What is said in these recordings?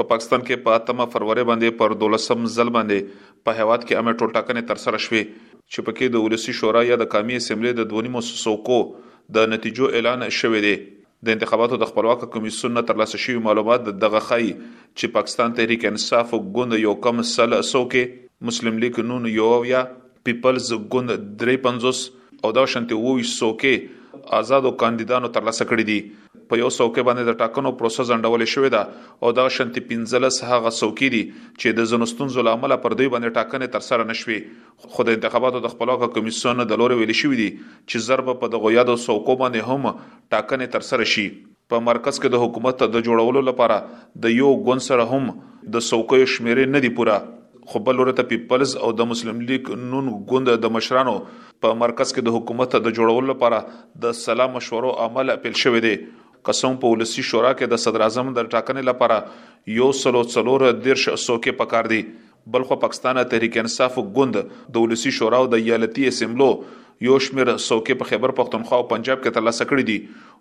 په پاکستان کې په اتمه فرورۍ باندې پر دولسم ځل باندې په هېواد کې عامې ټولټاکنې ترسره شوې، چې پکې د ولسي شورا یا د قامي اسمبلې د دوه نیمو څوکو د نتیجو اعلان شوی دی. د انتخاباتو د خپلواکه کمېسیون نه ترلاسه شوي معلومات دغه ښايي، چې پاکستان تحریک انصاف ګوند یو کم سل څوکې، مسلم لیګ نون یو اویا، پیپلز ګوند درې پنځوس او دغه شانتې اووه ویشت څوکې ازادو کاندیدانو ترلاسه کړې دي. په یو څوکۍ باندې د ټاکنو پروسه ځنډول شوې ده او دغه شانتې پنځلس هغه څوکۍ دي چې د ځینو ستونزو له امله پر دوی باندې ټاکنې ترسره نه شوې، خو د انتخاباتو د خپلواکه کمېسیون د لورې ویل شوي دي چې زر به په دغو یادو څوکو باندې هم ټاکنې ترسره شي. په مرکز کې د حکومت د جوړولو لپاره د یو ګوند سره هم د څوکیو شمېرې نه دي پوره، خو بل لوري ته پیپلز او د مسلم لیګ نون ګوند د مشرانو په مرکز کې د حکومت د جوړولو لپاره د سلا مشورو عمل پیل شوې دی قسم په ولسی شورا کې د صدر اعظم د ټاکنې لپاره یو سلو څلور دیرش سوکې پکار دي بلخو پاکستان تحریک انصاف ګوند د ولسی شورا او د ایالتي اسمبلو یو شمیر سوکې په خیبر پښتونخوا او پنجاب کې ترلاسه کړې دي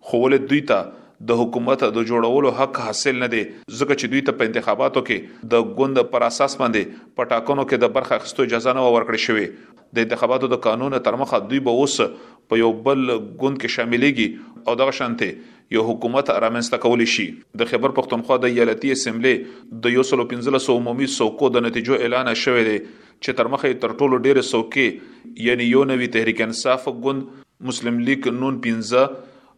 خو ولې دوی ته د حکومت د جوړولو حق حاصل نه دی ځکه چې دوی ته په انتخاباتو کې د ګوند پر اساس باندې په ټاکنو کې د برخه اخیستو اجازه نه ورکړې شوې د انتخاباتو د قانون ترمخه دوی به اوس په یو بل ګوند کې شاملېږي او دغه شانته یو حکومت رامنځته کولی شي د خیبر پښتونخوا د ایالتي اسمبلې د یو سلو پنځلسو عمومي څوکو د نتیجو اعلان شوی دی چې تر مخه تر ټولو ډېرې څوکې یعنی یو نوي تحریک انصاف ګوند مسلم لیګ نون 15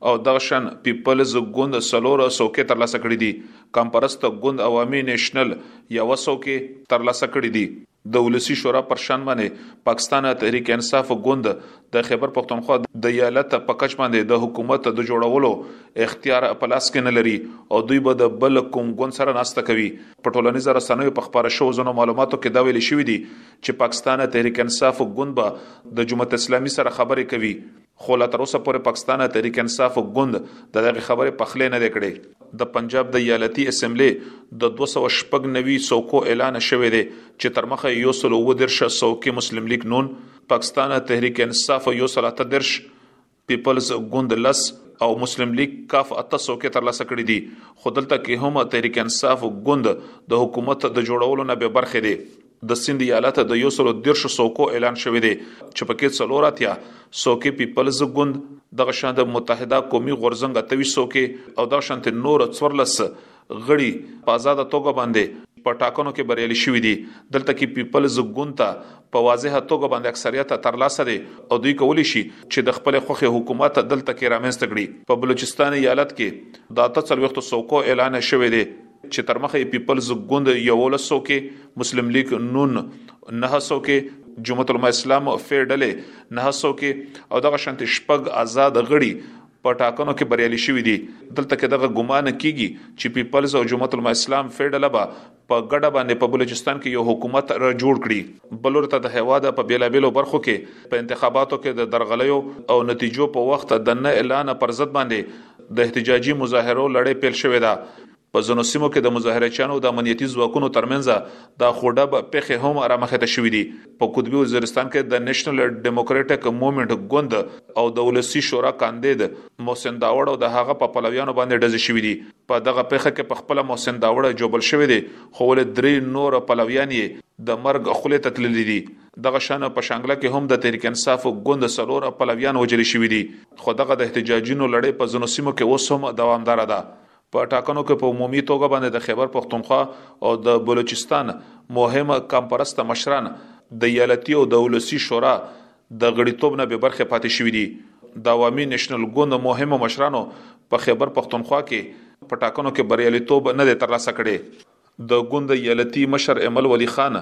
او دغه شان پیپلز ګوند سلور څوکې ترلاسه کړې دي کمپرست ګوند عوامي نېشنل یو څوکې ترلاسه کړې دي د ولسي شورا پر شان باندې پاکستان تحریک انصاف ګوند د خیبر پښتونخوا د ایالت په کچ باندې د حکومت د جوړولو اختیار په لاس کې نه لري او دوی به د بل کوم ګوند سره ناسته کوي په ټولنیزو رسنیو په خبره شو ځنو معلوماتو کې دا ویل شوې دي چې پاکستان تحریک انصاف ګوند به د جماعت اسلامي سره خبرې کوي خو لا تر اوسه پورې پاکستان تحریک انصاف ګوند د دغې خبرې پخلی نه دی کړی. د پنجاب د ایالتي اسمبلې د دوه سوه شپږ نوي څوکو اعلان شوی دی چې تر مخه یې یو سل اووه دېرش څوکې مسلم لیګ نون، پاکستان تحریک انصاف یو سل اته دېرش، پیپلز ګوند لس او مسلم لیګ کاف اته څوکې تر لاسه کړې دي خو دلته کې هم تحریک انصاف ګوند د حکومت د جوړولو نه بې برخې دی. د سند ایالت د یو سلو دیرشو څوکو اعلان شوی دی چې پکې څلور اتیا څوکې پیپلز ګوند دغه شان د متحده قومي غورځنګ اتوي څوکې او دغه شانت نور څورلس غړي په آزاد توګه باندې په ټاکنو کې بریالي شوي دي دلته کې پیپلز ګوند ته په واضح توګه باندې اکثریت ترلاسه دي او دوی کولی شي چې د خپل خوخي حکومت دلته کې رامنځته کړي په بلوچستان ایالت کې د 13 څلويختو څوکو اعلان شوی دی چې تر مخه یې پیپلز ګوند یوولس سوه کې، مسلم لیګ نون نهه سوه کې، جمعیت علماء اسلام فې ډلې نهه سوه کې او دغه شانتې شپږ ازاد غړي په ټاکنو کې بریالي شوي دي. دلته کې دغه ګومان کېږي چې پیپلز او جمعیت علماء اسلام فې ډله به په ګډه باندې په بلوچستان کې یو حکومت را جوړ کړي. بل لوري ته د هېواد په بېلابېلو برخو کې په انتخاباتو کې د درغلیو او نتیجو په وخت د نه اعلان پر ضد باندې د احتجاجي مظاهرو لړۍ پیل شوې ده په ځینو سیمو کې د مظاهره چانو د امنیتي ځواکونو ترمنځ د خوډب پیښې هم رامخې ته شوې دي په قطبي وزیرستان کې د نېشنل ډیموکراټک موومېنټ ګوند او د ولسی شورا کاندید محسن داوړ او د هغه په پلویانو باندې ډزې شوې دي په دغه پیښه کې په خپل محسن داوړ جوبل شوې دي خو ول درې نور پلویان یې د مرګ خولې ته تللي دي دغه شان په شانګله کې هم د تحریک انصاف ګوند څلور پلویان وژل شوي دي خو دغه د احتجاجونو لړۍ په ځینو سیمو کې اوس هم دوامداره ده. په ټاکنو کې په عمومي توګه باندې د خیبر پښتونخوا او د بلوچستان مهم قام پرسته مشران د ایالتي او د ولسي شورا د غړیتوب نه بې برخې پاتې شوي دي. د عوامي نېشنل ګوند مهمو مشرانو په خیبر پښتونخوا کې په ټاکنو کې بریالیتوب نه دی ترلاسه کړی. د ګوند د ایالتي مشر ایمل ولي خان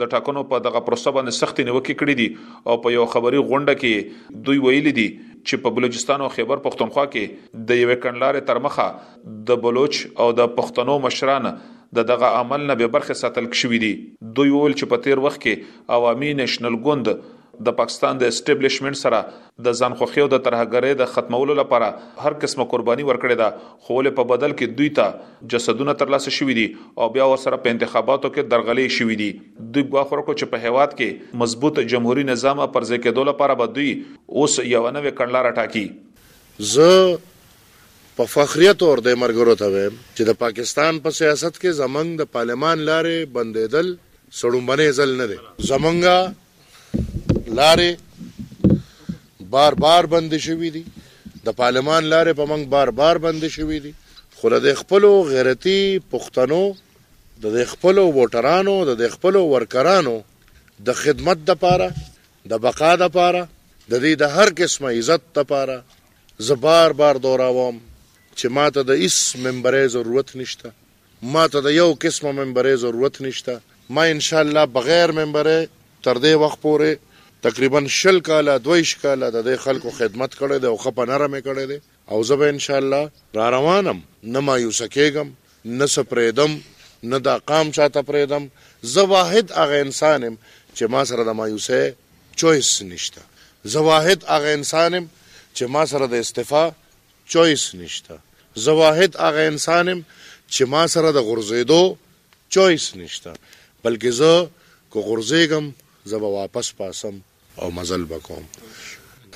د ټاکنو په دغه پروسه باندې سختې نیوکې کړې دي او په یوه خبري غونډه کې یې دوی ویلي دي چې په بلوچستان او خیبر پښتونخوا کې د یوې کڼلارې ترمخه د بلوچ او د پښتنو مشران د دغه عمل نه بې برخې ساتل شوي دي. دوی وویل چې په تېر وخت کې عوامي نېشنل ګوند د پاکستان د اسټېبلېشمنټ سره د ځانخوښیو د ترهګرۍ د ختمولو لپاره هر قسمه قرباني ورکړې ده خو ولې په بدل کې دوی ته جسدونه ترلاسه شوي دي او بیا ورسره په انتخاباتو کې درغلۍ شوي دي. دوی ګواښ ورکړ چې په هېواد کې مضبوط جمهوري نظام پر ځای کېدو لپاره به دوی اوس یوه نوې کړنلاره ټاکي. زه په فخریه تور دې ملګرو ته وایم چې د پاکستان په سیاست کې زمونږ د پارلمان لارې بندېدل سړومبنی ځل نه دی. زمونږ لارې بار بار بند شوې دي د پارلمان لارې په منګ بار بار بند شوې دي خو د خپل غیرتی پښتنو د خپل ووټرانو د خپل ورکرانو د خدمت د پاره د بقا د پاره د دې د هر قسمه عزت د پاره زه بار بار دوراوم چې ماته د هیڅ ممبرې ضرورت نشته ماته د یو قسمه ممبرۍ ضرورت نشته ما انشاالله بغیر ممبرۍ تر دې وخت پورې تقریبا شل کاله دوه ویشت کاله د دې خلکو خدمت کړی دی او ښه په نره مې کړی دی او زه به انشاالله راروان یم نه مایوسه کیږم نه څه پریږدم نه دا قام چاته پریږدم زه واحد هغه انسان یم چې ما سره د مایوسۍ چویس نشته زه واحد هغه انسان یم چې ما سره د استعفا چویس نشته زه واحد هغه انسان یم چی ما سره د غورځیدو چویس نشته بلکی زه که غورځیږم زه به واپس پاسم او مزل به کوم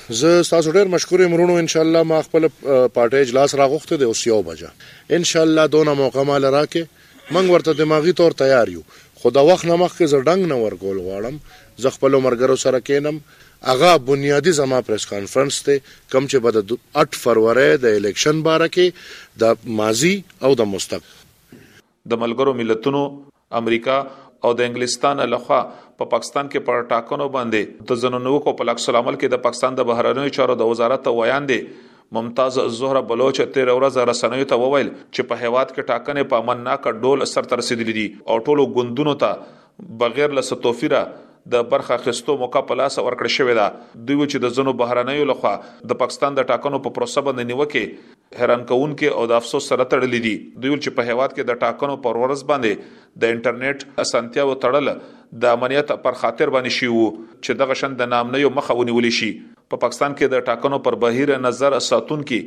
زه ستاسو ډیر مشکور یم ورونو انشاءالله ما خپل پارټي اجلاس راغوښته دی اوس یو بجه انشاءالله دونه موقع مال راکې منګ ورته دماغي تور تیار یو خو د وخت نه مخکې زه ډنګ نه ورکول غواړم زه خپل مرګرو سره کینم هغه بنیادی زما پریس کانفرنس دی کوم چه به د اټ فرورۍ د الیکشن باره کښې د ماضی او د مستقبل. د ملګرو ملتونو، امریکا او د انګلستان له خوا په پاکستان کې پر ټاکنو باندې د ځانونیوکو په عکس العمل کې د پاکستان د بهرنیو چارو د وزارت ویاندې ممتاز زهره بلوچ تېره ورځ رسنیو ته وویل چې په هېواد کې ټاکنې په امنناک ډول سرته رسېدلي دي او ټولو ګوندونو ته بغیر له څه توفیره د برخه اخیستو موقع په لاس ورکړې شوې ده. دوی وویل چې د ځینو بهرنیو له خوا د پاکستان د ټاکنو په پروسه باندې نیوکې حیران کوونکې او د افسوس سره تړلې دي. دوی وویل چې په هیواد کې د ټاکنو پر ورځ باندې د انټرنیټ اسانتیاوو تړل د امنیت پر خاطر باندې شوي وو چې دغه شان د ناامنیو مخه ونیول شي. په پاکستان کې د ټاکنو پر بهیر نظر ساتونکي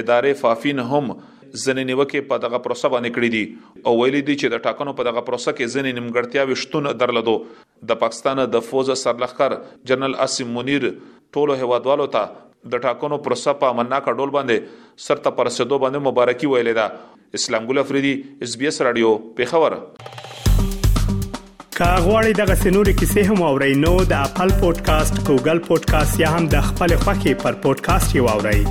ادارې فافین هم ځینې نیوکې په دغه پروسه باندې کړې دي او ویلي دي چې د ټاکنو په دغه پروسه کې ځینې نیمګړتیاوې شتون درلود. د پاکستان د فوځ سرلښکر جنرال عاصم منیر ټولو هېوادوالو ته د ټاکنو پروسه په امنناکه ډول باندې سرته په رسېدو باندې مبارکي ویلې ده. اسلام ګل افریدي اس بي اس رادیو پیښور که غواړئ دغه سنوري کیسې هم او رینو د خپل پودکاسټ ګوګل پودکاسټ یا هم د خپل خاكي پر پودکاسټ یو اورئ